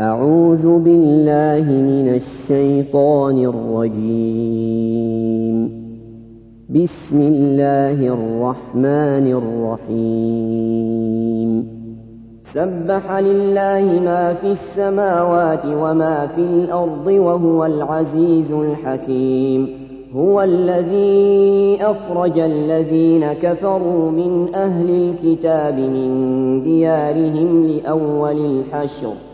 أعوذ بالله من الشيطان الرجيم. بسم الله الرحمن الرحيم. سبح لله ما في السماوات وما في الأرض وهو العزيز الحكيم. هو الذي أخرج الذين كفروا من أهل الكتاب من ديارهم لأول الحشر.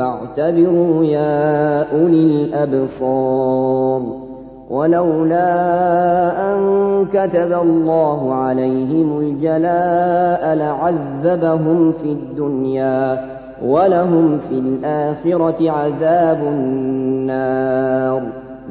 فاعتبروا يا أولي الأبصار. ولولا أن كتب الله عليهم الجلاء لعذبهم في الدنيا ولهم في الآخرة عذاب النار.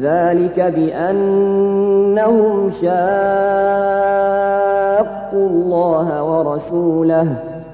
ذلك بأنهم شاقوا الله ورسوله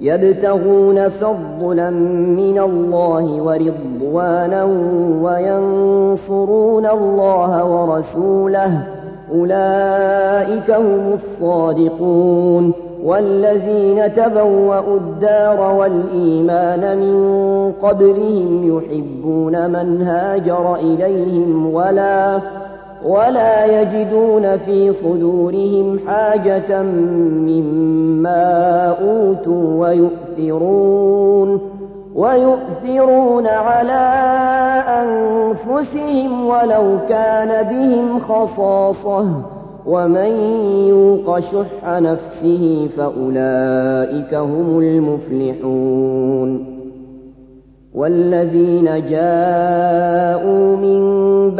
يبتغون فضلا من الله ورضوانا وينصرون الله ورسوله. أولئك هم الصادقون. والذين تبوأوا الدار والإيمان من قبلهم يحبون من هاجر إليهم ولا ولا يجدون في صدورهم حاجة مما أوتوا ويؤثرون ويؤثرون على أنفسهم ولو كان بهم خصاصة ومن يوق شح نفسه فأولئك هم المفلحون والذين جاءوا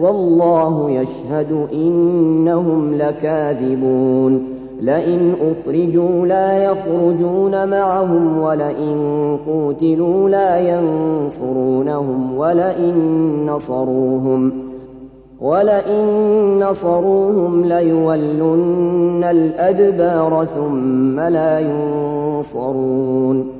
والله يشهد إنهم لكاذبون. لئن أخرجوا لا يخرجون معهم ولئن قوتلوا لا ينصرونهم ولئن نصروهم ولئن نصروهم ليولن الأدبار ثم لا ينصرون.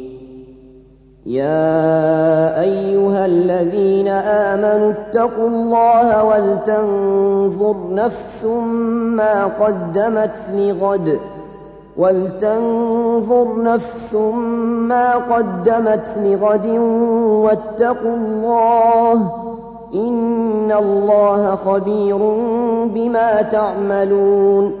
يا أيها الذين آمنوا اتقوا الله ولتنظر نفس ما قدمت لغد ولتنظر نفس ما قدمت لغد واتقوا الله إن الله خبير بما تعملون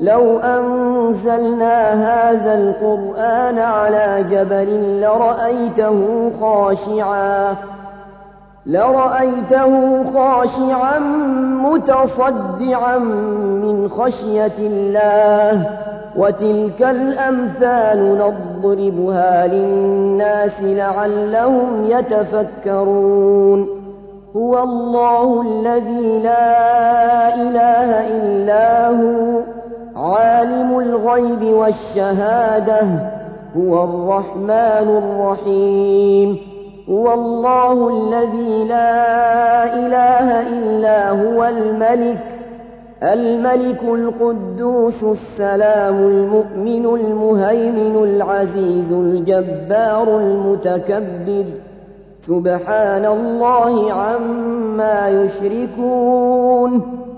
لو أنزلنا هذا القرآن على جبل لرأيته خاشعا لرأيته خاشعا متصدعا من خشية الله وتلك الأمثال نضربها للناس لعلهم يتفكرون. هو الله الذي لا إله إلا هو. والشهادة هو الرحمن الرحيم. هو الله الذي لا إله إلا هو الملك. الملك القدوس السلام المؤمن المهيمن العزيز الجبار المتكبر. سبحان الله عما يشركون.